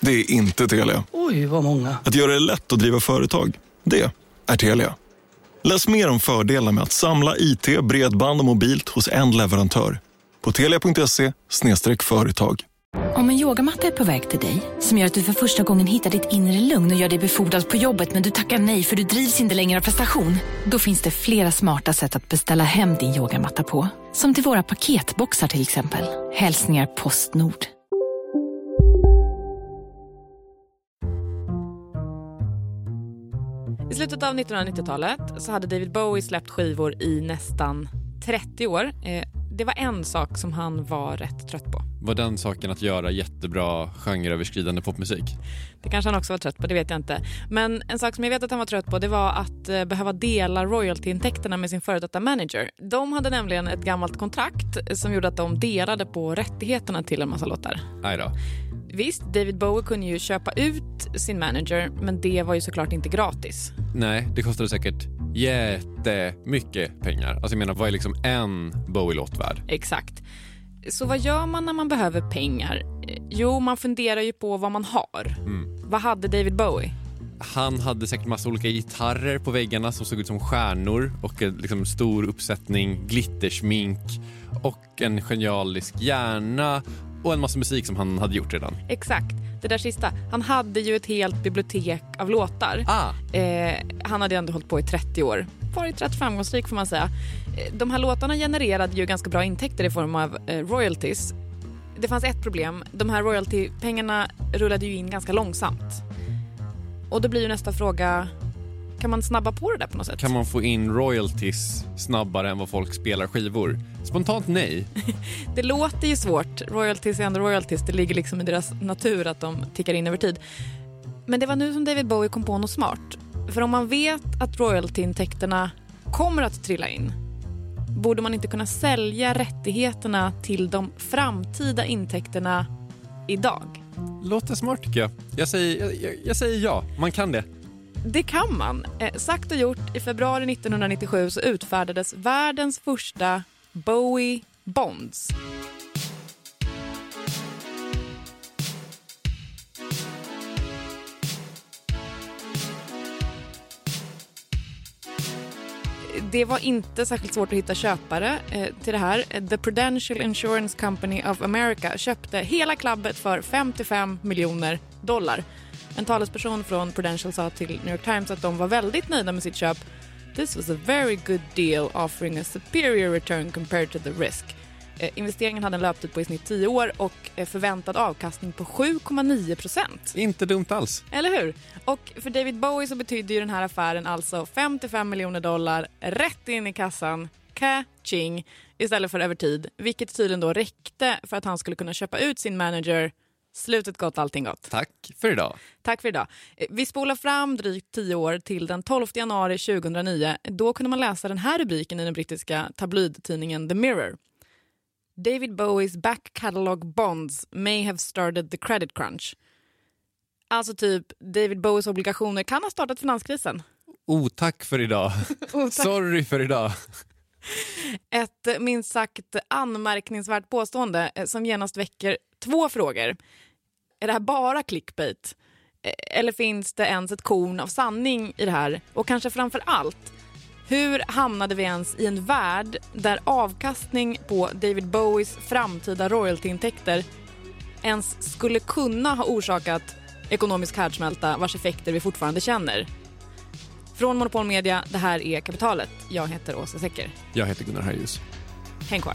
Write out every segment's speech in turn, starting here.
det är inte Telia. Oj, vad många. Att göra det lätt att driva företag, det är Telia. Läs mer om fördelar med att samla IT, bredband och mobilt hos en leverantör på telia.se företag. Om en yogamatta är på väg till dig, som gör att du för första gången hittar ditt inre lugn och gör dig befordrad på jobbet men du tackar nej för du drivs inte längre av prestation. Då finns det flera smarta sätt att beställa hem din yogamatta på. Som till våra paketboxar till exempel. Hälsningar Postnord. I slutet av 1990-talet så hade David Bowie släppt skivor i nästan 30 år. Eh, det var en sak som han var rätt trött på. Var den saken att göra jättebra genreöverskridande popmusik? Det kanske han också var trött på, det vet jag inte. Men en sak som jag vet att han var trött på det var att eh, behöva dela royaltyintäkterna med sin före detta manager. De hade nämligen ett gammalt kontrakt som gjorde att de delade på rättigheterna till en massa låtar. Nej då. Visst, David Bowie kunde ju köpa ut sin manager men det var ju såklart inte gratis. Nej, det kostade säkert jättemycket pengar. Alltså jag menar, vad är liksom en Bowie-låt värd? Exakt. Så vad gör man när man behöver pengar? Jo, man funderar ju på vad man har. Vad hade David Bowie? Han hade säkert massa olika gitarrer på väggarna som såg ut som stjärnor och en liksom stor uppsättning glittersmink och en genialisk hjärna och en massa musik som han hade gjort redan. Exakt, det där sista. Han hade ju ett helt bibliotek av låtar. Ah. Eh, han hade ändå hållit på i 30 år. Varit rätt framgångsrik får man säga. Eh, De här låtarna genererade ju ganska bra intäkter i form av eh, royalties. Det fanns ett problem. De här royaltypengarna rullade ju in ganska långsamt. Och då blir ju nästa fråga, kan man snabba på det där på något sätt? Kan man få in royalties snabbare än vad folk spelar skivor? Spontant nej. Det låter ju svårt. Royalties är ändå royalties. Det ligger liksom i deras natur att de tickar in över tid. Men det var nu som David Bowie kom på något smart. För om man vet att royaltyintäkterna kommer att trilla in borde man inte kunna sälja rättigheterna till de framtida intäkterna idag? Låter smart tycker jag. Jag säger, jag, jag, jag säger ja, man kan det. Det kan man. Eh, sagt och gjort, i februari 1997 så utfärdades världens första Bowie Bonds. Det var inte särskilt svårt att hitta köpare eh, till det här. The Prudential Insurance Company of America köpte hela klabbet för 55 miljoner dollar. En talesperson från Prudential sa till New York Times att de var väldigt nöjda med sitt köp. This was a very good deal offering a superior return compared to the risk. Eh, investeringen hade en löptid på i snitt 10 år och eh, förväntad avkastning på 7,9 procent. Inte dumt alls. Eller hur? Och för David Bowie så betydde ju den här affären alltså 55 miljoner dollar rätt in i kassan, ka-ching, istället för över tid. Vilket tydligen då räckte för att han skulle kunna köpa ut sin manager. Slutet gott, allting gott. Tack för idag. Tack för idag. Eh, Vi spolar fram drygt tio år till den 12 januari 2009. Då kunde man läsa den här rubriken i den brittiska tabloidtidningen The Mirror. David Bowies back catalog bonds may have started the credit crunch. Alltså typ, David Bowies obligationer kan ha startat finanskrisen. Oh, tack för idag. Sorry för idag. Ett minst sagt anmärkningsvärt påstående eh, som genast väcker två frågor. Är det här bara clickbait? Eh, Eller finns det ens ett korn av sanning i det här? Och kanske framför allt, hur hamnade vi ens i en värld där avkastning på David Bowies framtida royaltyintäkter ens skulle kunna ha orsakat ekonomisk härdsmälta vars effekter vi fortfarande känner? Från Monopol Media, det här är Kapitalet. Jag heter Åsa Secker. Jag heter Gunnar Harjus. Häng kvar.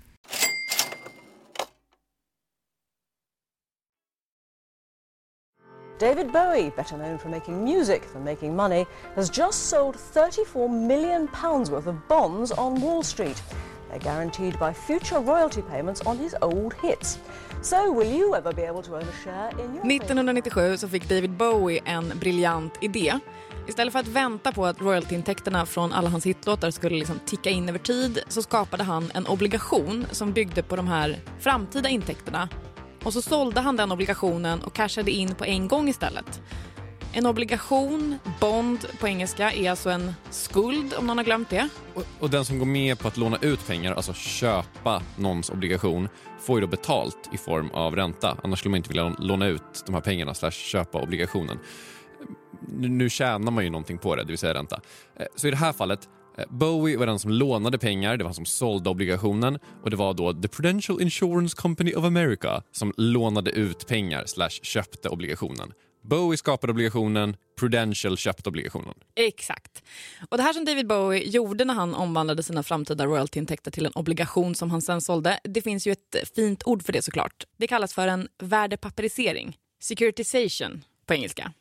David Bowie, better known for making music than making money, has just sold 34 million pounds worth of bonds on Wall Street. They're guaranteed by future royalty payments on his old hits. So will you ever be able to own a share in your 1997 så fick David Bowie en briljant idé. Istället för att vänta på att royaltyintäkterna från alla hans hitlåtar skulle liksom ticka in över tid så skapade han en obligation som byggde på de här framtida intäkterna och så sålde han den obligationen och cashade in på en gång istället. En obligation, bond på engelska, är alltså en skuld om någon har glömt det. Och, och den som går med på att låna ut pengar, alltså köpa någons obligation, får ju då betalt i form av ränta. Annars skulle man inte vilja låna ut de här pengarna slash köpa obligationen. Nu tjänar man ju någonting på det, det vill säga ränta. Eh, så i det här fallet Eh, Bowie var den som lånade pengar, det var han som sålde obligationen och det var då The Prudential Insurance Company of America som lånade ut pengar slash köpte obligationen. Bowie skapade obligationen, Prudential köpte obligationen. Exakt. Och Det här som David Bowie gjorde när han omvandlade sina framtida royaltyintäkter till en obligation som han sen sålde, det finns ju ett fint ord för det såklart. Det kallas för en värdepapperisering, securitization på engelska.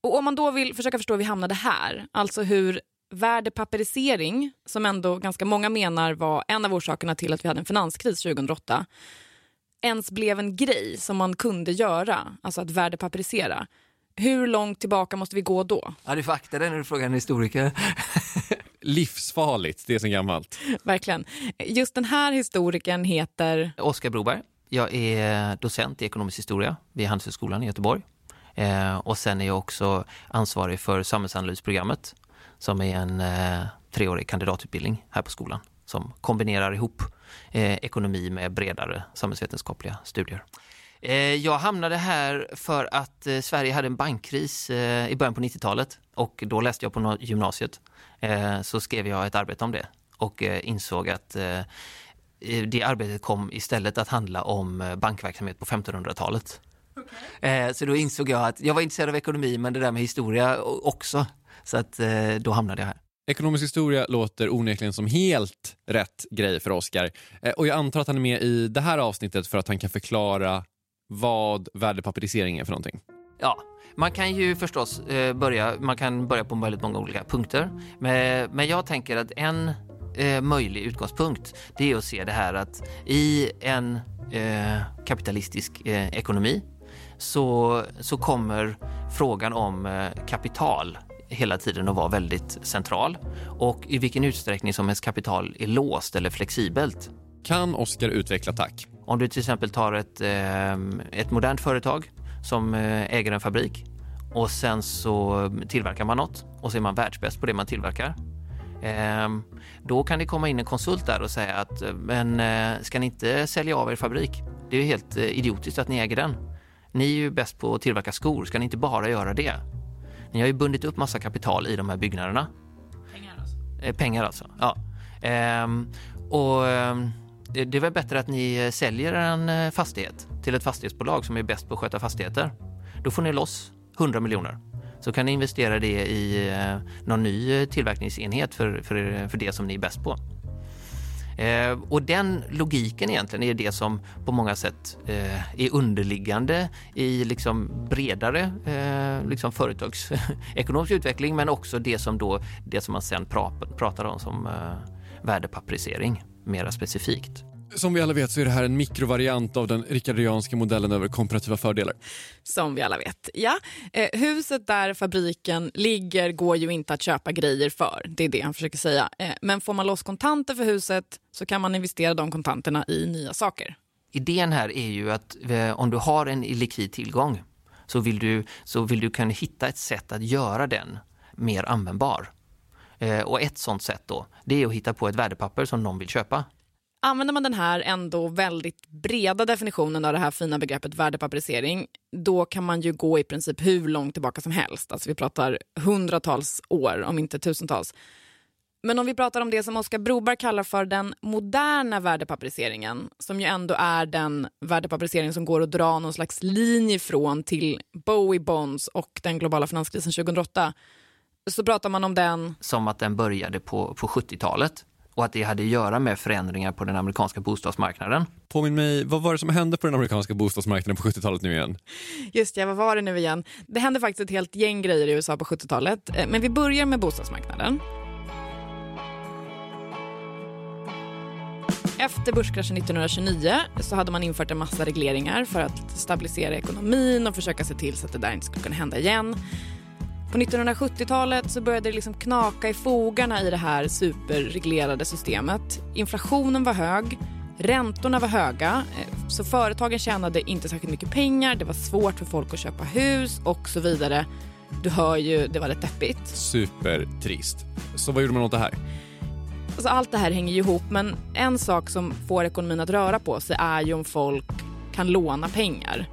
Och Om man då vill försöka förstå hur vi hamnade här, alltså hur värdepapperisering, som ändå ganska många menar var en av orsakerna till att vi hade en finanskris 2008, ens blev en grej som man kunde göra, alltså att värdepapperisera. Hur långt tillbaka måste vi gå då? Ja, du får akta dig när du frågar en historiker. Livsfarligt, det är så gammalt. Verkligen. Just den här historikern heter... Oskar Broberg. Jag är docent i ekonomisk historia vid Handelshögskolan i Göteborg. Eh, och sen är jag också ansvarig för samhällsanalysprogrammet som är en eh, treårig kandidatutbildning här på skolan som kombinerar ihop eh, ekonomi med bredare samhällsvetenskapliga studier. Eh, jag hamnade här för att eh, Sverige hade en bankkris eh, i början på 90-talet och då läste jag på gymnasiet. Eh, så skrev jag ett arbete om det och insåg att det arbetet kom istället att handla om bankverksamhet på 1500-talet. Okay. Så då insåg jag att jag var intresserad av ekonomi men det där med historia också. Så att eh, då hamnade jag här. Ekonomisk historia låter onekligen som helt rätt grej för Oskar. Eh, och jag antar att han är med i det här avsnittet för att han kan förklara vad värdepapperisering är för någonting. Ja, man kan ju förstås eh, börja, man kan börja på väldigt många olika punkter. Men, jag tänker att en möjlig utgångspunkt det är att se det här att i en kapitalistisk ekonomi så, så kommer frågan om kapital hela tiden att vara väldigt central och i vilken utsträckning som ens kapital är låst eller flexibelt. Kan Oskar utveckla tack? Om du till exempel tar ett, eh, ett modernt företag som eh, äger en fabrik och sen så tillverkar man något och så är man världsbäst på det man tillverkar. Ehm, då kan det komma in en konsult där och säga att men eh, ska ni inte sälja av er fabrik? Det är ju helt idiotiskt att ni äger den. Ni är ju bäst på att tillverka skor, ska ni inte bara göra det? Ni har ju bundit upp massa kapital i de här byggnaderna. Pengar alltså? Eh, pengar alltså, ja. Ehm, och ehm, det det är väl bättre att ni eh, säljer en eh, fastighet till ett fastighetsbolag som är bäst på att sköta fastigheter. Då får ni loss 100 miljoner. Så kan ni investera det i eh, någon ny tillverkningsenhet för, för, för det som ni är bäst på. Eh, och den logiken egentligen är det som på många sätt eh, är underliggande i liksom bredare eh, liksom företagsekonomisk utveckling men också det som, då, det som man sen pra- pratar om som eh, värdepapperisering mera specifikt. Som vi alla vet så är det här en mikrovariant av den rikardianska modellen över komparativa fördelar. Som vi alla vet. Ja, eh, huset där fabriken ligger går ju inte att köpa grejer för. Det är det han försöker säga. Eh, men får man loss kontanter för huset så kan man investera de kontanterna i nya saker. Idén här är ju att eh, om du har en likvid tillgång så vill du, så vill du kunna hitta ett sätt att göra den mer användbar. Eh, och ett sånt sätt då, det är att hitta på ett värdepapper som någon vill köpa. Använder man den här ändå väldigt breda definitionen av det här fina begreppet värdepapperisering, då kan man ju gå i princip hur långt tillbaka som helst. Alltså vi pratar hundratals år, om inte tusentals. Men om vi pratar om det som Oskar Broberg kallar för den moderna värdepapperiseringen, som ju ändå är den värdepapperisering som går att dra någon slags linje från till Bowie Bonds och den globala finanskrisen 2008, så pratar man om den Som att den började på, på 70-talet och att det hade att göra med förändringar på den amerikanska bostadsmarknaden. Påminn mig, vad var det som hände på den amerikanska bostadsmarknaden på 70-talet nu igen? Just ja, vad var det nu igen? Det hände faktiskt ett helt gäng grejer i USA på 70-talet. Eh, Men vi börjar med bostadsmarknaden. Efter börskraschen 1929 så hade man infört en massa regleringar för att stabilisera ekonomin och försöka se till så att det där inte skulle kunna hända igen. På 1970-talet så började det liksom knaka i fogarna i det här superreglerade systemet. Inflationen var hög, räntorna var höga, eh, så företagen tjänade inte särskilt mycket pengar, det var svårt för folk att köpa hus och så vidare. Du hör ju, det var rätt deppigt. Supertrist. Så vad gjorde man åt det här? Alltså allt det här hänger ju ihop men en sak som får ekonomin att röra på sig är ju om folk kan låna pengar.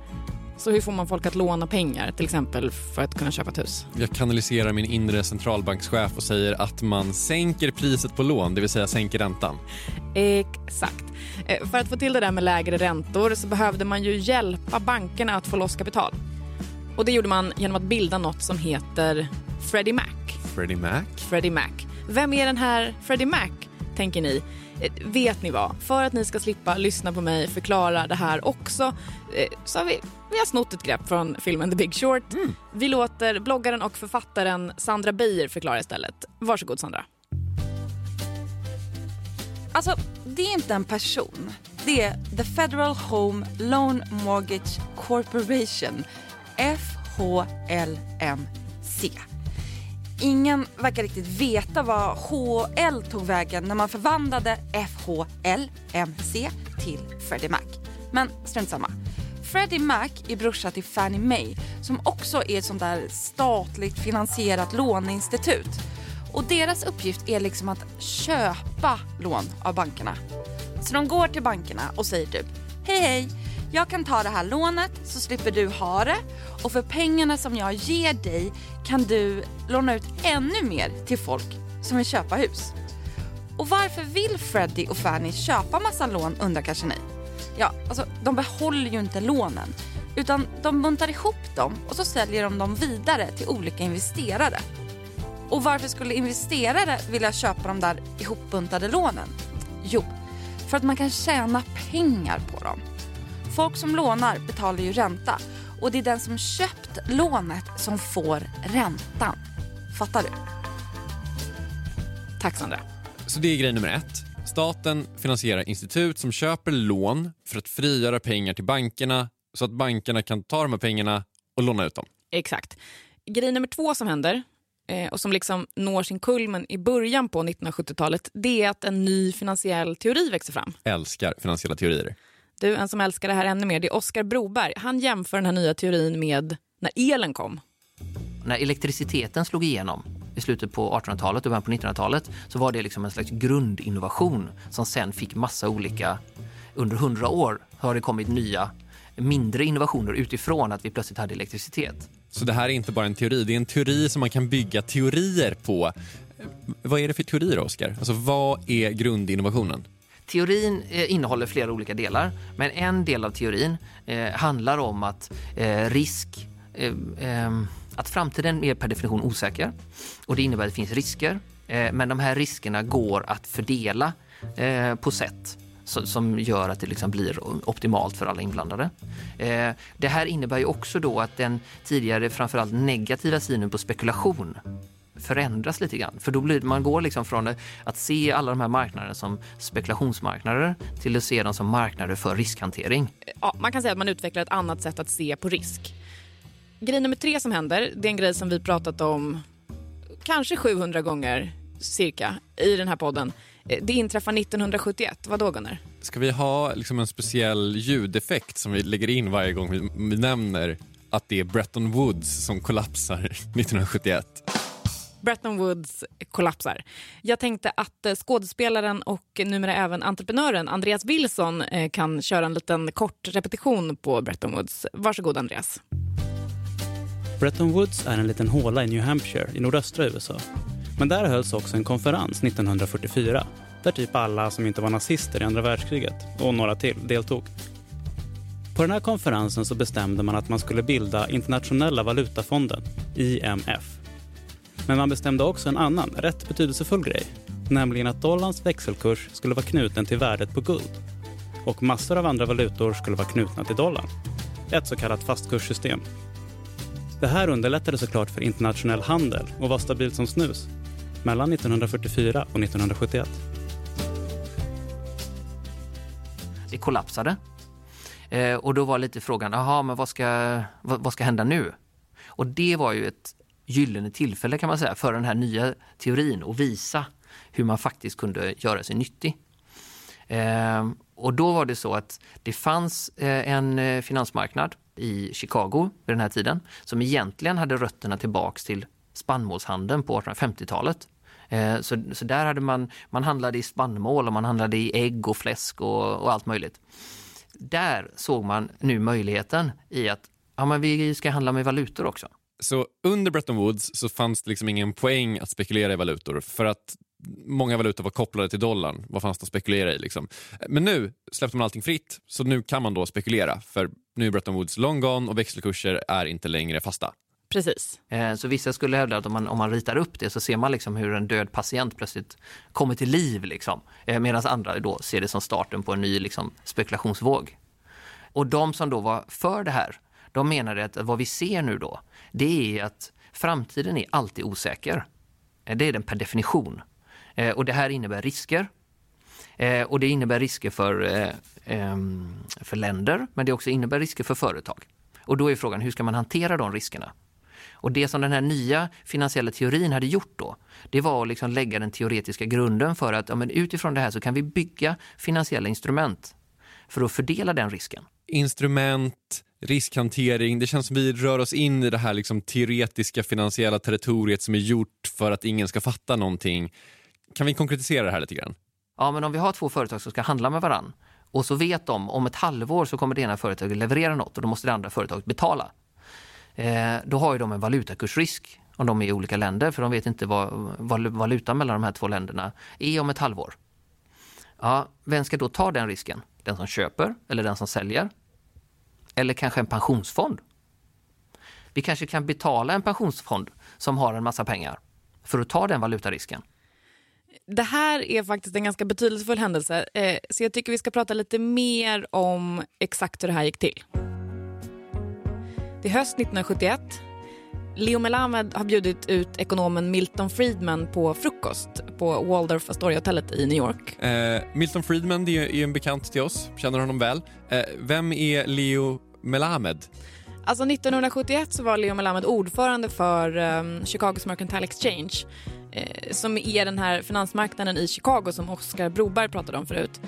Så hur får man folk att låna pengar till exempel för att kunna köpa ett hus? Jag kanaliserar min inre centralbankschef och säger att man sänker priset på lån, det vill säga sänker räntan. Exakt. Eh, För att få till det där med lägre räntor så behövde man ju hjälpa bankerna att få loss kapital. Och det gjorde man genom att bilda något som heter Freddie Mac. Freddie Mac? Freddie Mac. Vem är den här Freddie Mac, tänker ni? Eh, Vet ni vad? För att ni ska slippa lyssna på mig förklara det här också eh, så har vi, vi har snott ett grepp från filmen The Big Short. Vi låter bloggaren och författaren Sandra Beijer förklara istället. Varsågod Sandra. Alltså, det är inte en person. Det är The Federal Home Loan Mortgage Corporation, FHLMC. Ingen verkar riktigt veta vad HL tog vägen när man förvandlade FHLMC till Freddie Mac. Men strunt samma. Freddie Mac är brorsa till Fannie Mae som också är ett sånt där statligt finansierat låneinstitut. Och deras uppgift är liksom att köpa lån av bankerna. Så de går till bankerna och säger typ Hej hej, jag kan ta det här lånet så slipper du ha det och för pengarna som jag ger dig kan du låna ut ännu mer till folk som vill köpa hus. Och varför vill Freddie och Fanny köpa massa lån undrar kanske ni? Ja, alltså de behåller ju inte lånen utan de buntar ihop dem och så säljer de dem vidare till olika investerare. Och varför skulle investerare vilja köpa de där ihopbuntade lånen? Jo, för att man kan tjäna pengar på dem. Folk som lånar betalar ju ränta och det är den som köpt lånet som får räntan. Fattar du? Tack Sandra. Så det är grej nummer ett. Staten finansierar institut som köper lån för att frigöra pengar till bankerna så att bankerna kan ta de här pengarna och låna ut dem. Exakt. Grej nummer två som händer eh, och som liksom når sin kulmen i början på 1970-talet det är att en ny finansiell teori växer fram. Älskar finansiella teorier. Du, en som älskar det här ännu mer, det är Oskar Broberg. Han jämför den här nya teorin med när elen kom. När elektriciteten slog igenom i slutet på 1800-talet och början på 1900-talet så var det liksom en slags grundinnovation som sen fick massa olika... Under hundra år har det kommit nya mindre innovationer utifrån att vi plötsligt hade elektricitet. Så det här är inte bara en teori, det är en teori som man kan bygga teorier på. Vad är det för teorier, Oskar? Alltså, vad är grundinnovationen? Teorin eh, innehåller flera olika delar, men en del av teorin eh, handlar om att eh, risk, eh, ehm, att framtiden är per definition osäker och det innebär att det finns risker, eh, men de här riskerna går att fördela eh, på sätt som gör att det liksom blir optimalt för alla inblandade. Eh, det här innebär ju också då att den tidigare framförallt negativa synen på spekulation förändras lite grann. För då blir man går liksom från att se alla de här marknaderna som spekulationsmarknader till att se dem som marknader för riskhantering. Ja, man kan säga att man utvecklar ett annat sätt att se på risk. Grej nummer tre som händer, det är en grej som vi pratat om kanske 700 gånger cirka i den här podden. Eh, Det inträffar 1971. Vad då Gunnar? Ska vi ha liksom en speciell ljudeffekt som vi lägger in varje gång vi, vi nämner att det är Bretton Woods som kollapsar 1971? Bretton Woods kollapsar. Jag tänkte att eh, skådespelaren och numera även entreprenören Andreas Wilson eh, kan köra en liten kort repetition på Bretton Woods. Varsågod Andreas. Bretton Woods är en liten håla i New Hampshire i nordöstra USA. Men där hölls också en konferens 1944 där typ alla som inte var nazister i andra världskriget och några till deltog. På den här konferensen så bestämde man att man skulle bilda Internationella valutafonden, IMF. Men man bestämde också en annan, rätt betydelsefull grej. Nämligen att dollarns växelkurs skulle vara knuten till värdet på guld. Och massor av andra valutor skulle vara knutna till dollarn. Ett så kallat fastkurssystem. Det här underlättade såklart för internationell handel och var stabilt som snus mellan 1944 och 1971. Det kollapsade. Eh, och då var lite frågan, jaha, men vad ska, vad, vad ska hända nu? Och det var ju ett gyllene tillfälle kan man säga för den här nya teorin och visa hur man faktiskt kunde göra sig nyttig. Eh, och då var det så att det fanns eh, en eh, finansmarknad i Chicago vid den här tiden som egentligen hade rötterna tillbaks till spannmålshandeln på 1850-talet. Ehm, så, så där hade man, man handlade i spannmål och man handlade i ägg och fläsk och, och allt möjligt. Där såg man nu möjligheten i att ja, men vi ska handla med valutor också. Så under Bretton Woods så fanns det liksom ingen poäng att spekulera i valutor för att många valutor var kopplade till dollarn. Vad fanns det att spekulera i? Liksom? Men nu släppte man allting fritt, så nu kan man då spekulera för nu är Bretton Woods long gone och växelkurser är inte längre fasta. Precis. Eh, Så vissa skulle hävda att om man, om man ritar upp det så ser man liksom hur en död patient plötsligt kommer till liv. Liksom. Medan andra då ser det som starten på en ny liksom, spekulationsvåg. Och de som då var för det här, de menade att vad vi ser nu då, det är att framtiden är alltid osäker. Eh, det är den per definition. Eh, och det här innebär risker. Eh, och det innebär risker för, ehm, för länder, men det också innebär risker för företag. Och då är frågan, hur ska man hantera de riskerna? Och det som den här nya finansiella teorin hade gjort då, det var att liksom lägga den teoretiska grunden för att ja, men utifrån det här så kan vi bygga finansiella instrument för att fördela den risken. Instrument, riskhantering, det känns som vi rör oss in i det här liksom teoretiska finansiella territoriet som är gjort för att ingen ska fatta någonting. Kan vi konkretisera det här lite grann? Ja, men om vi har två företag som ska handla med varann och så vet de om ett halvår så kommer det ena företaget leverera något och då måste det andra företaget betala. Eh, då har ju de en valutakursrisk om de är i olika länder för de vet inte vad, vad valutan mellan de här två länderna är om ett halvår. Ja, vem ska då ta den risken? Den som köper eller den som säljer? Eller kanske en pensionsfond? Vi kanske kan betala en pensionsfond som har en massa pengar för att ta den valutarisken. Det här är faktiskt en ganska betydelsefull händelse, eh, så jag tycker vi ska prata lite mer om exakt hur det här gick till. Det är höst 1971. Leo Melamed har bjudit ut ekonomen Milton Friedman på frukost på Waldorf Astoria-hotellet i New York. Eh, Milton Friedman det är är en bekant till oss, känner honom väl. Eh, vem är Leo Melamed? Alltså 1971 så var Leo Melamed ordförande för um, Chicago's Mercantile Exchange eh, som är den här finansmarknaden i Chicago som Oskar Broberg pratade om förut.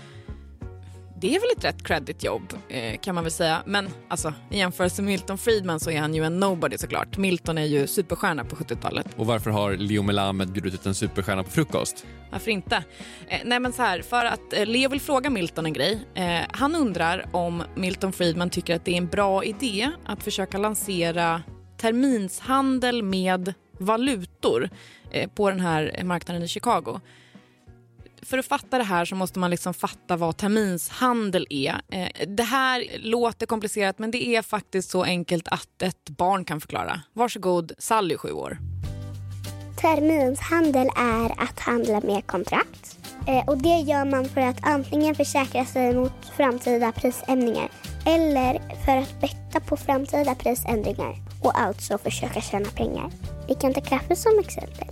Det är väl ett rätt credit jobb eh, kan man väl säga. Men alltså, i jämförelse med Milton Friedman så är han ju en nobody såklart. Milton är ju superstjärna på 70-talet. Och varför har Leo Melamed bjudit ut en superstjärna på frukost? Varför inte? Eh, nej men så här, för att eh, Leo vill fråga Milton en grej. Eh, han undrar om Milton Friedman tycker att det är en bra idé att försöka lansera terminshandel med valutor eh, på den här marknaden i Chicago för att fatta det här så måste man liksom fatta vad terminshandel är. Eh, det här låter komplicerat men det är faktiskt så enkelt att ett barn kan förklara. Varsågod, Sally, sju år. Terminshandel är att handla med kontrakt. Eh, och det gör man för att antingen försäkra sig mot framtida prisändringar eller för att betta på framtida prisändringar och alltså försöka tjäna pengar. Vi kan ta kaffe som exempel.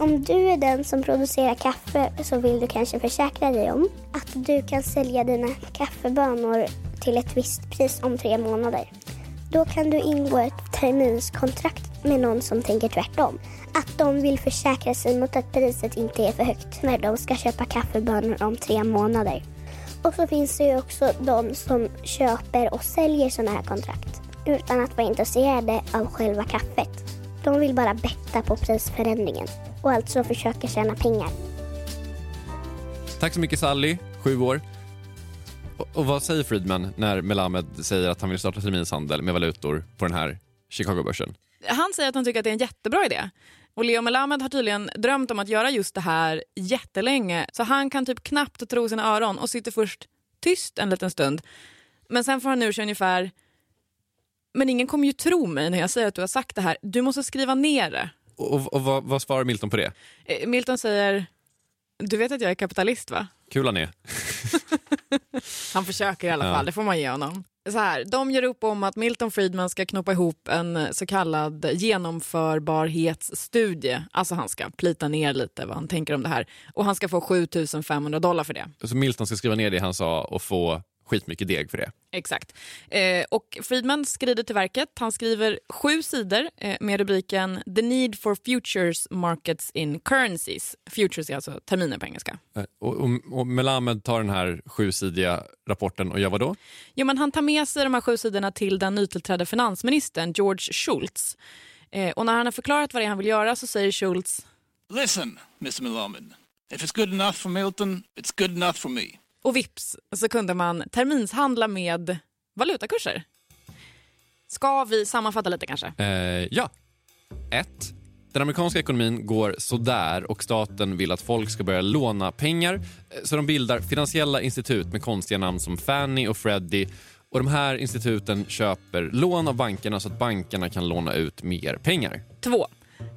Om du är den som producerar kaffe så vill du kanske försäkra dig om att du kan sälja dina kaffebönor till ett visst pris om tre månader. Då kan du ingå ett terminskontrakt med någon som tänker tvärtom. Att de vill försäkra sig mot att priset inte är för högt när de ska köpa kaffebönor om tre månader. Och så finns det ju också de som köper och säljer sådana här kontrakt utan att vara intresserade av själva kaffet. De vill bara betta på prisförändringen och alltså försöka tjäna pengar. Tack så mycket Sally, sju år. Och, och vad säger Friedman när Melamed säger att han vill starta terminshandel med valutor på den här Chicago-börsen? Han säger att han tycker att det är en jättebra idé. Och Leo Melamed har tydligen drömt om att göra just det här jättelänge så han kan typ knappt tro sina öron och sitter först tyst en liten stund. Men sen får han ur sig ungefär men ingen kommer ju tro mig när jag säger att du har sagt det här. Du måste skriva ner det. Och, och vad, vad svarar Milton på det? Eh, Milton säger, du vet att jag är kapitalist va? Kul han är. Han försöker i alla Ja. fall, det får man ge honom. Så här, de gör upp om att Milton Friedman ska knoppa ihop en så kallad genomförbarhetsstudie. Alltså han ska plita ner lite vad han tänker om det här. Och han ska få 7500 dollar för det. Så Milton ska skriva ner det han sa och få skitmycket deg för det. Exakt. Eh, och Friedman skrider till verket. Han skriver sju sidor eh, med rubriken The need for futures markets in currencies. Futures är alltså terminer på engelska. Eh, Och, och, och Melamed tar den här sjusidiga rapporten och gör vad då? Jo, men han tar med sig de här sju sidorna till den nytillträdde finansministern George Schultz. Eh, och när han har förklarat vad det är han vill göra så säger Schultz Listen, Mr. Malaman. If it's good enough for Milton, it's good enough for me. Och vips så kunde man terminshandla med valutakurser. Ska vi sammanfatta lite kanske? Eh, ja. 1. Den amerikanska ekonomin går sådär och staten vill att folk ska börja låna pengar eh, så de bildar finansiella institut med konstiga namn som Fannie och Freddie och de här instituten köper lån av bankerna så att bankerna kan låna ut mer pengar. Två.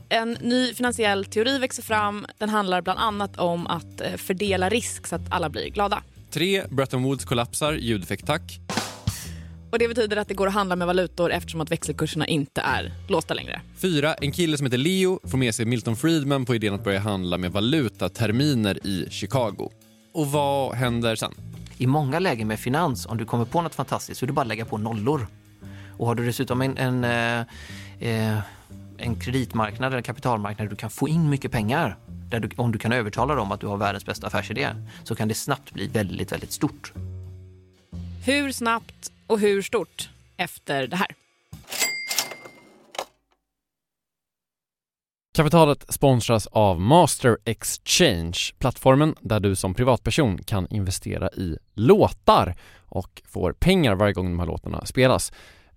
En ny finansiell teori växer fram. Den handlar bland annat om att eh, fördela risk så att alla blir glada. 3. Bretton Woods kollapsar, ljudeffekt tack. Och Det betyder att det går att handla med valutor eftersom att växelkurserna inte är låsta längre. 4. En kille som heter Leo får med sig Milton Friedman på idén att börja handla med valutaterminer i Chicago. Och vad händer sen? I många lägen med finans, om du kommer på något fantastiskt så är det bara att lägga på nollor. Och har du dessutom en, en, eh, eh, en kreditmarknad eller kapitalmarknad där du kan få in mycket pengar, där du, om du kan övertala dem att du har världens bästa affärsidé, så kan det snabbt bli väldigt, väldigt stort. Hur snabbt och hur stort efter det här? Kapitalet sponsras av Master Exchange, plattformen där du som privatperson kan investera i låtar och får pengar varje gång de här låtarna spelas.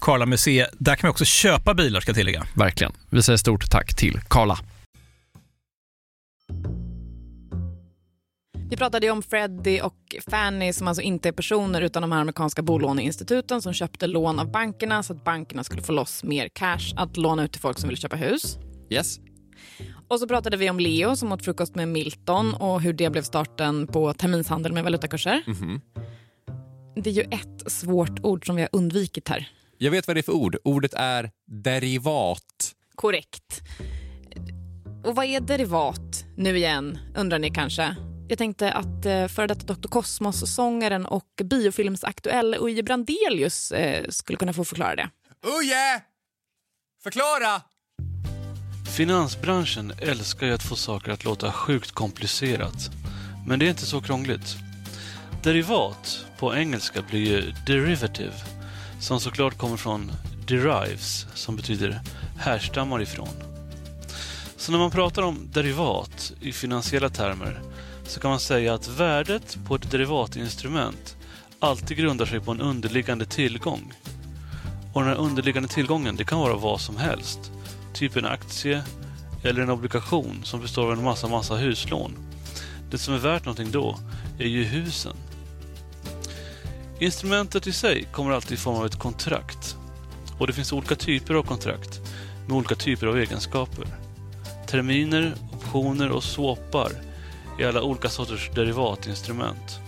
Karla C. Där kan man också köpa bilar ska jag tillägga. Verkligen. Vi säger stort tack till Karla. Vi pratade ju om Freddie och Fannie som alltså inte är personer utan de här amerikanska bolåneinstituten som köpte lån av bankerna så att bankerna skulle få loss mer cash att låna ut till folk som vill köpa hus. Yes. Och så pratade vi om Leo som åt frukost med Milton och hur det blev starten på terminshandel med valutakurser. Mhm. Det är ju ett svårt ord som vi har undvikit här. Jag vet vad det är för ord. Ordet är derivat. Korrekt. Och vad är derivat nu igen, undrar ni kanske? Jag tänkte att eh, före detta Dr. Cosmos-sångaren och biofilmsaktuell Uje Brandelius eh, skulle kunna få förklara det. Uje! Förklara! Finansbranschen älskar ju att få saker att låta sjukt komplicerat. Men det är inte så krångligt. Derivat på engelska blir ju derivative, som såklart kommer från derives, som betyder härstammar ifrån. Så när man pratar om derivat i finansiella termer så kan man säga att värdet på ett derivatinstrument alltid grundar sig på en underliggande tillgång. Och den här underliggande tillgången, det kan vara vad som helst. Typ en aktie eller en obligation som består av en massa, massa huslån. Det som är värt någonting då är ju husen. Instrumentet i sig kommer alltid i form av ett kontrakt. Och det finns olika typer av kontrakt med olika typer av egenskaper. Terminer, optioner och swappar är alla olika sorters derivatinstrument.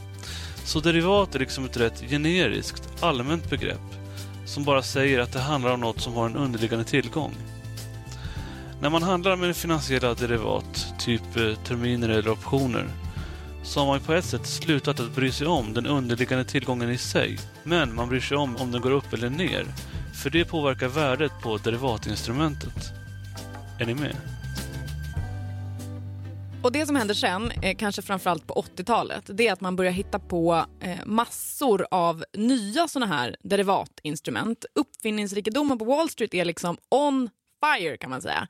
Så derivat är liksom ett rätt generiskt, allmänt begrepp som bara säger att det handlar om något som har en underliggande tillgång. När man handlar med finansiella derivat, typ eh, terminer eller optioner, så har man på ett sätt slutat att bry sig om den underliggande tillgången i sig. Men man bryr sig om om den går upp eller ner, för det påverkar värdet på derivatinstrumentet. Är ni med? Och det som händer sen, kanske framförallt på 80-talet, det är att man börjar hitta på eh, massor av nya såna här derivatinstrument. Uppfinningsrikedomen på Wall Street är liksom on fire kan man säga.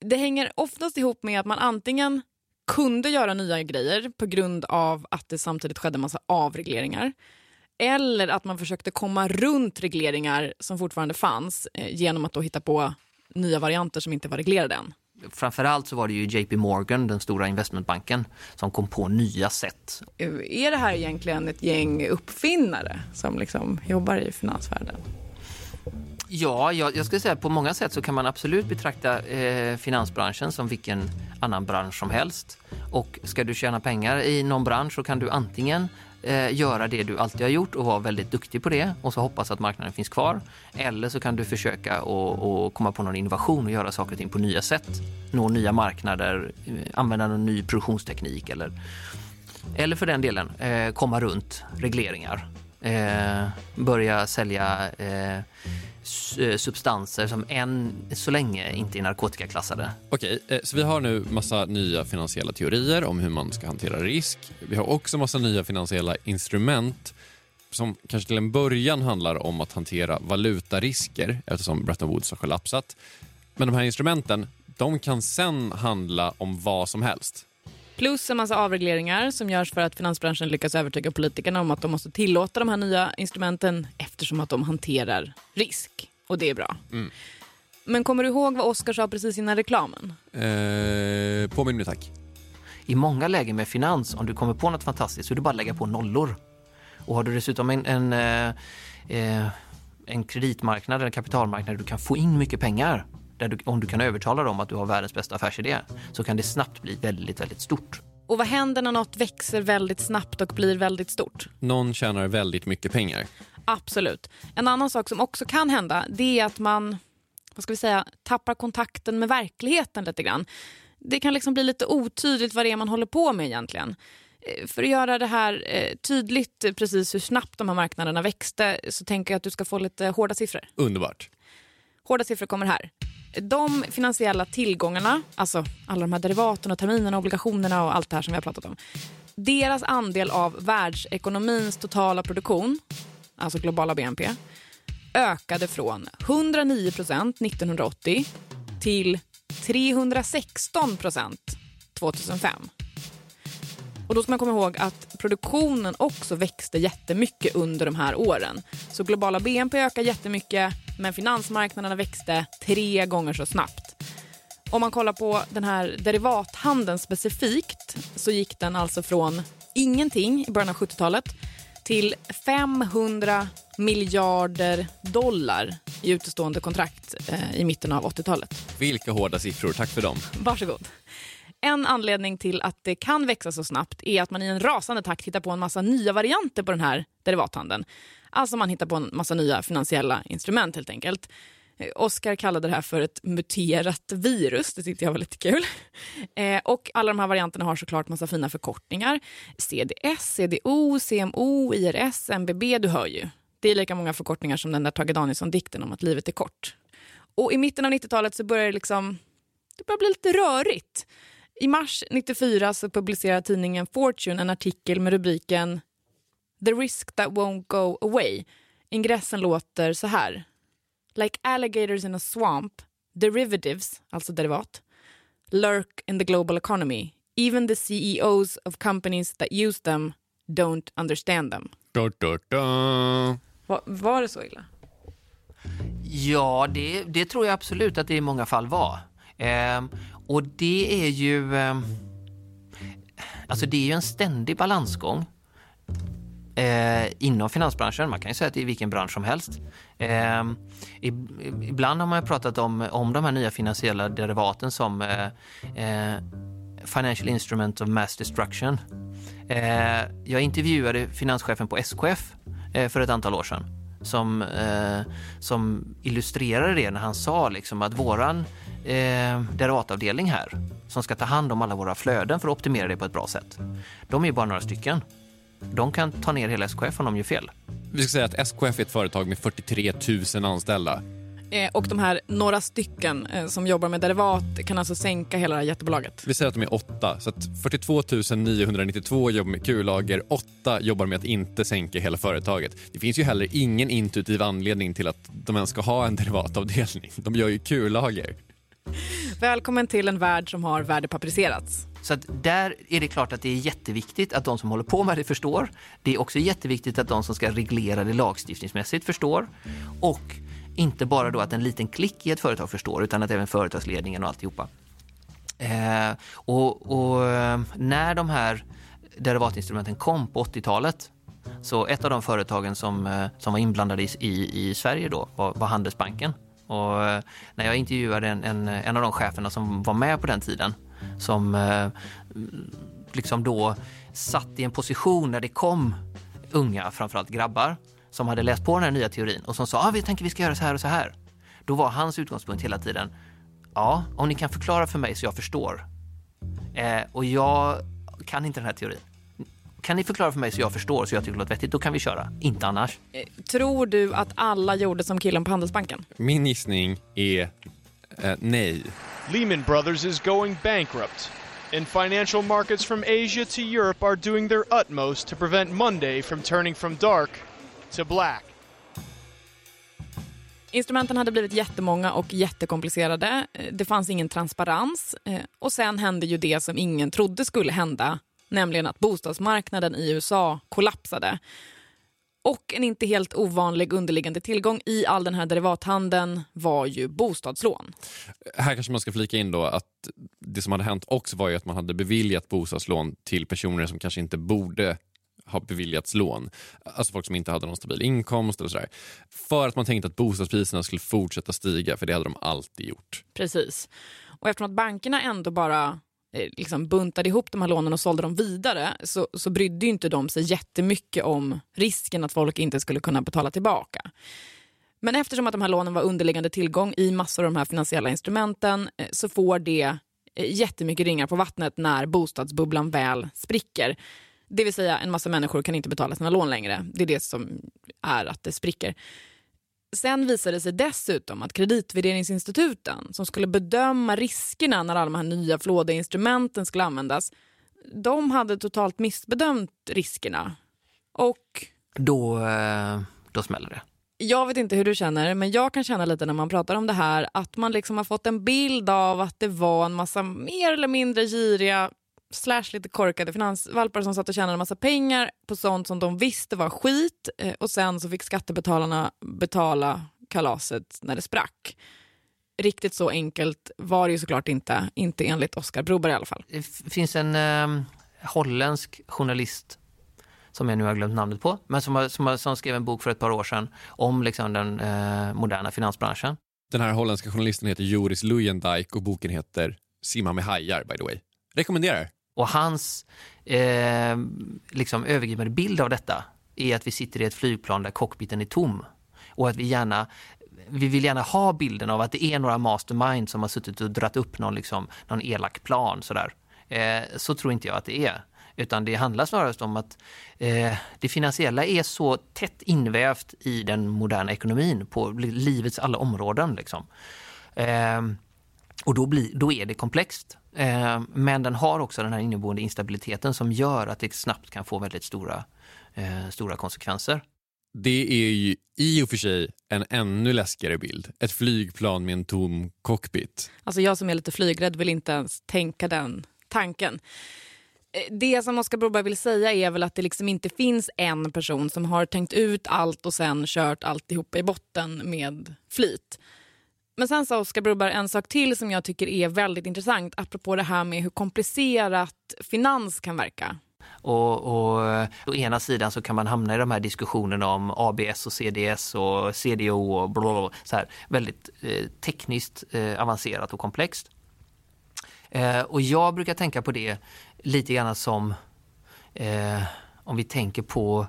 Det hänger oftast ihop med att man antingen kunde göra nya grejer på grund av att det samtidigt skedde massa avregleringar. Eller att man försökte komma runt regleringar som fortfarande fanns eh, genom att då hitta på nya varianter som inte var reglerade än. Framförallt så var det ju JP Morgan, den stora investmentbanken, som kom på nya sätt. Är det här egentligen ett gäng uppfinnare som liksom jobbar i finansvärlden? Ja, jag, jag skulle säga att på många sätt så kan man absolut betrakta eh, finansbranschen som vilken annan bransch som helst. Och ska du tjäna pengar i någon bransch så kan du antingen eh, göra det du alltid har gjort och vara väldigt duktig på det och så hoppas att marknaden finns kvar. Eller så kan du försöka och, och komma på någon innovation och göra saker och ting på nya sätt. Nå nya marknader, eh, använda någon ny produktionsteknik eller, eller för den delen eh, komma runt regleringar. Eh, börja sälja eh, Eh, substanser som än så länge inte är narkotikaklassade. Okej, eh, så vi har nu massa nya finansiella teorier om hur man ska hantera risk. Vi har också massa nya finansiella instrument som kanske till en början handlar om att hantera valutarisker eftersom Bretton Woods har kollapsat. Men de här instrumenten, De kan sen handla om vad som helst. Plus en massa avregleringar som görs för att finansbranschen lyckas övertyga politikerna om att de måste tillåta de här nya instrumenten eftersom att de hanterar risk. Och det är bra. Mm. Men kommer du ihåg vad Oskar sa precis innan reklamen? Eh, påminn mig tack. I många lägen med finans, om du kommer på något fantastiskt, så är det bara att lägga på nollor. Och har du dessutom en, en, eh, eh, en kreditmarknad eller kapitalmarknad där du kan få in mycket pengar, där du, om du kan övertala dem att du har världens bästa affärsidé, så kan det snabbt bli väldigt, väldigt stort. Och vad händer när något växer väldigt snabbt och blir väldigt stort? Någon tjänar väldigt mycket pengar. Absolut. En annan sak som också kan hända det är att man vad ska vi säga, tappar kontakten med verkligheten lite grann. Det kan liksom bli lite otydligt vad det är man håller på med egentligen. Eh, För att göra det här eh, tydligt precis hur snabbt de här marknaderna växte så tänker jag att du ska få lite hårda siffror. Underbart. Hårda siffror kommer här. De finansiella tillgångarna, alltså alla de här derivaten och terminerna, obligationerna och allt det här som vi har pratat om. Deras andel av världsekonomins totala produktion, alltså globala BNP, ökade från 109 procent 1980 till 316 procent 2005. Och då ska man komma ihåg att produktionen också växte jättemycket under de här åren. Så globala BNP ökar jättemycket, men finansmarknaderna växte tre gånger så snabbt. Om man kollar på den här derivathandeln specifikt så gick den alltså från ingenting i början av 70-talet till 500 miljarder dollar i utestående kontrakt eh, i mitten av 80-talet. Vilka hårda siffror, tack för dem. Varsågod. En anledning till att det kan växa så snabbt är att man i en rasande takt hittar på en massa nya varianter på den här derivathandeln. Alltså man hittar på en massa nya finansiella instrument helt enkelt. Oskar kallade det här för ett muterat virus. Det tyckte jag var lite kul. Eh, och alla de här varianterna har såklart massa fina förkortningar. CDS, CDO, CMO, IRS, MBB, du hör ju. Det är lika många förkortningar som den där Tage Danielsson-dikten om att livet är kort. Och i mitten av 90-talet så börjar det liksom, det börjar bli lite rörigt. I mars 94 så publicerar tidningen Fortune en artikel med rubriken The risk that won't go away. Ingressen låter så här. Like alligators in a swamp, derivatives, alltså derivat, lurk in the global economy. Even the CEOs of companies that use them don't understand them. Da, da, da. Va, var det så illa? Ja, det, det tror jag absolut att det i många fall var. Ehm, och det är ju... Ehm, alltså det är ju en ständig balansgång eh, inom finansbranschen. Man kan ju säga att det är vilken bransch som helst. Eh, ibland har man ju pratat om, om de här nya finansiella derivaten som eh, eh, Financial Instrument of Mass Destruction. Eh, jag intervjuade finanschefen på SKF eh, för ett antal år sedan som, eh, som illustrerade det när han sa liksom att våran eh, derivatavdelning här som ska ta hand om alla våra flöden för att optimera det på ett bra sätt. De är ju bara några stycken. De kan ta ner hela SKF om de gör fel. Vi ska säga att SKF är ett företag med 43 000 anställda. Eh, och de här några stycken eh, som jobbar med derivat kan alltså sänka hela det här jättebolaget. Vi säger att de är åtta, så att 42 992 jobbar med kullager, åtta jobbar med att inte sänka hela företaget. Det finns ju heller ingen intuitiv anledning till att de ens ska ha en derivatavdelning. De gör ju kullager. Välkommen till en värld som har värdepaperiserats. Så att där är det klart att det är jätteviktigt att de som håller på med det förstår. Det är också jätteviktigt att de som ska reglera det lagstiftningsmässigt förstår. Och inte bara då att en liten klick i ett företag förstår utan att även företagsledningen och alltihopa. Eh, och, och eh, när de här derivatinstrumenten kom på 80-talet så ett av de företagen som, eh, som var inblandade i, i, i Sverige då var, var Handelsbanken. Och eh, när jag intervjuade en, en, eh, en av de cheferna som var med på den tiden som eh, liksom då satt i en position när det kom unga, framförallt grabbar, som hade läst på den här nya teorin och som sa ah, vi tänker vi ska göra så här och så här. Då var hans utgångspunkt hela tiden, ja, om ni kan förklara för mig så jag förstår. Eh, och jag kan inte den här teorin. Kan ni förklara för mig så jag förstår så jag tycker det låter vettigt, då kan vi köra. Inte annars. Eh, Tror du att alla gjorde som killen på Handelsbanken? Min gissning är eh, nej. Lehman Brothers is going bankrupt, and financial markets from Asia to Europe are doing their utmost to prevent Monday from turning from dark to black. Instrumenten hade blivit jättemånga och jättekomplicerade. Eh, Det fanns ingen transparens. Eh, Och sen hände ju det som ingen trodde skulle hända, nämligen att bostadsmarknaden i USA kollapsade. Och en inte helt ovanlig underliggande tillgång i all den här derivathandeln var ju bostadslån. Här kanske man ska flika in då att det som hade hänt också var ju att man hade beviljat bostadslån till personer som kanske inte borde ha beviljats lån. Alltså folk som inte hade någon stabil inkomst eller sådär. För att man tänkte att bostadspriserna skulle fortsätta stiga, för det hade de alltid gjort. Precis. Och eftersom att bankerna ändå bara Eh, liksom buntade ihop de här lånen och sålde dem vidare så, så brydde ju inte de sig jättemycket om risken att folk inte skulle kunna betala tillbaka. Men eftersom att de här lånen var underliggande tillgång i massor av de här finansiella instrumenten eh, så får det eh, jättemycket ringar på vattnet när bostadsbubblan väl spricker. Det vill säga en massa människor kan inte betala sina lån längre. Det är det som är att det spricker. Sen visade det sig dessutom att kreditvärderingsinstituten som skulle bedöma riskerna när alla de här nya flådeinstrumenten skulle användas, de hade totalt missbedömt riskerna. Och Då, eh, då smäller det. jag vet inte hur du känner, men jag kan känna lite när man pratar om det här att man liksom har fått en bild av att det var en massa mer eller mindre giriga slash lite korkade finansvalpar som satt och tjänade en massa pengar på sånt som de visste var skit eh, och sen så fick skattebetalarna betala kalaset när det sprack. Riktigt så enkelt var det ju såklart inte, inte enligt Oskar Broberg i alla fall. Det finns en eh, holländsk journalist som jag nu har glömt namnet på, men som, har, som, har, som skrev en bok för ett par år sedan om liksom den eh, moderna finansbranschen. Den här holländska journalisten heter Joris Luyendijk och boken heter Simma med hajar, by the way. Rekommenderar. Och hans eh, liksom övergripande bild av detta är att vi sitter i ett flygplan där cockpiten är tom. Och att vi gärna vi vill gärna ha bilden av att det är några mastermind som har suttit och dratt upp någon, liksom, någon elak plan. Sådär. Eh, så tror inte jag att det är. Utan det handlar snarare om att eh, det finansiella är så tätt invävt i den moderna ekonomin på livets alla områden. Liksom. Eh, och då, blir, då är det komplext. Eh, men den har också den här inneboende instabiliteten som gör att det snabbt kan få väldigt stora, eh, stora konsekvenser. Det är ju i och för sig en ännu läskigare bild. Ett flygplan med en tom cockpit. Alltså jag som är lite flygrädd vill inte ens tänka den tanken. Eh, Det som Oskar Broberg vill säga är väl att det liksom inte finns en person som har tänkt ut allt och sen kört alltihopa i botten med flit. Men sen sa Oskar Broberg en sak till som jag tycker är väldigt intressant apropå det här med hur komplicerat finans kan verka. Och, och eh, å ena sidan så kan man hamna i de här diskussionerna om ABS och CDS och CDO och bla, bla, så här, väldigt eh, tekniskt eh, avancerat och komplext. Eh, och jag brukar tänka på det lite grann som eh, om vi tänker på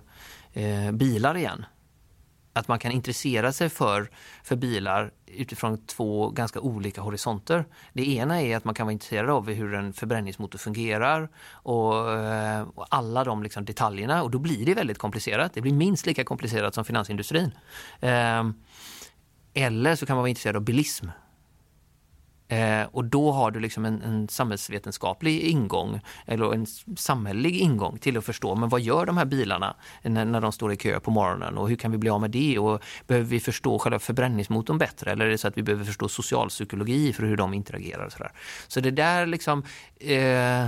eh, bilar igen. Att man kan intressera sig för, för bilar utifrån två ganska olika horisonter. Det ena är att man kan vara intresserad av hur en förbränningsmotor fungerar och, eh, och alla de liksom detaljerna och då blir det väldigt komplicerat. Det blir minst lika komplicerat som finansindustrin. Ehm, eller så kan man vara intresserad av bilism. Eh, och då har du liksom en, en samhällsvetenskaplig ingång eller en samhällelig ingång till att förstå men vad gör de här bilarna när, när de står i kö på morgonen? Och hur kan vi bli av med det? Och behöver vi förstå själva förbränningsmotorn bättre? Eller är det så att vi behöver förstå socialpsykologi för hur de interagerar och sådär. Så det där liksom eh,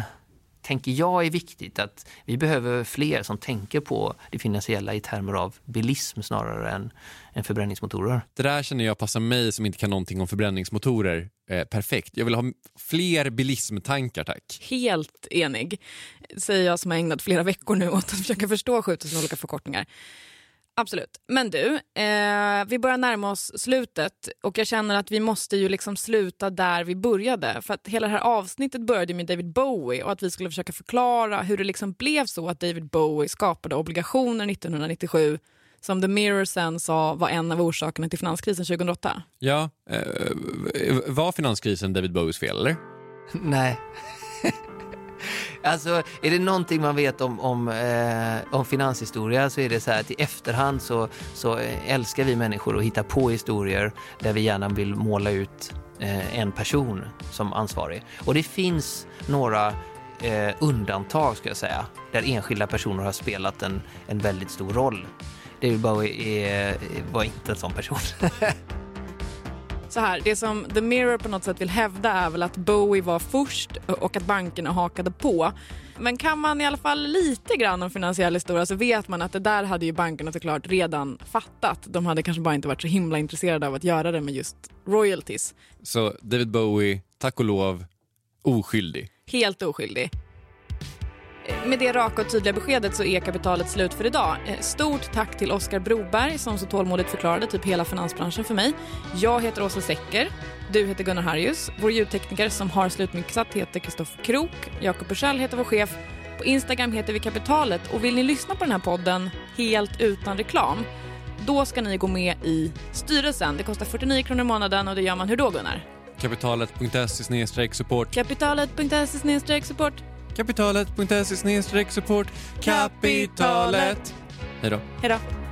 tänker jag är viktigt att vi behöver fler som tänker på det finansiella i termer av bilism snarare än, än förbränningsmotorer. Det där känner jag passar mig som inte kan någonting om förbränningsmotorer eh, perfekt. Jag vill ha fler bilismtankar, tack. Helt enig, säger jag som har ägnat flera veckor nu åt att försöka förstå 7000 olika förkortningar. Absolut. Men du, eh, vi börjar närma oss slutet och jag känner att vi måste ju liksom sluta där vi började. För att hela det här avsnittet började med David Bowie och att vi skulle försöka förklara hur det liksom blev så att David Bowie skapade obligationer 1997 som The Mirror sen sa var en av orsakerna till finanskrisen 2008. Ja, eh, var finanskrisen David Bowies fel, eller? Nej. Alltså, är det någonting man vet om, om, eh, om finanshistoria så är det så här att i efterhand så, så eh, älskar vi människor att hitta på historier där vi gärna vill måla ut eh, en person som ansvarig. Och det finns några eh, undantag ska jag säga, där enskilda personer har spelat en, en väldigt stor roll. David Bowie är, eh, var inte en sån person. Så här, det som The Mirror på något sätt vill hävda är väl att Bowie var först och att bankerna hakade på. Men kan man i alla fall lite grann om finansiell historia så vet man att det där hade ju bankerna såklart redan fattat. De hade kanske bara inte varit så himla intresserade av att göra det med just royalties. Så David Bowie, tack och lov, oskyldig. Helt oskyldig. Med det raka och tydliga beskedet så är kapitalet slut för idag. Eh, Stort tack till Oskar Broberg som så tålmodigt förklarade typ hela finansbranschen för mig. Jag heter Åsa Secker. Du heter Gunnar Harjus. Vår ljudtekniker som har slutmixat heter Kristoffer Krook. Jakob Bursell heter vår chef. På Instagram heter vi Kapitalet och vill ni lyssna på den här podden helt utan reklam då ska ni gå med i styrelsen. Det kostar 49 kronor i månaden och det gör man hur då Gunnar? Kapitalet.se support. Kapitalet.se support. Kapitalet.se support. Kapitalet. Hej då. Hej då.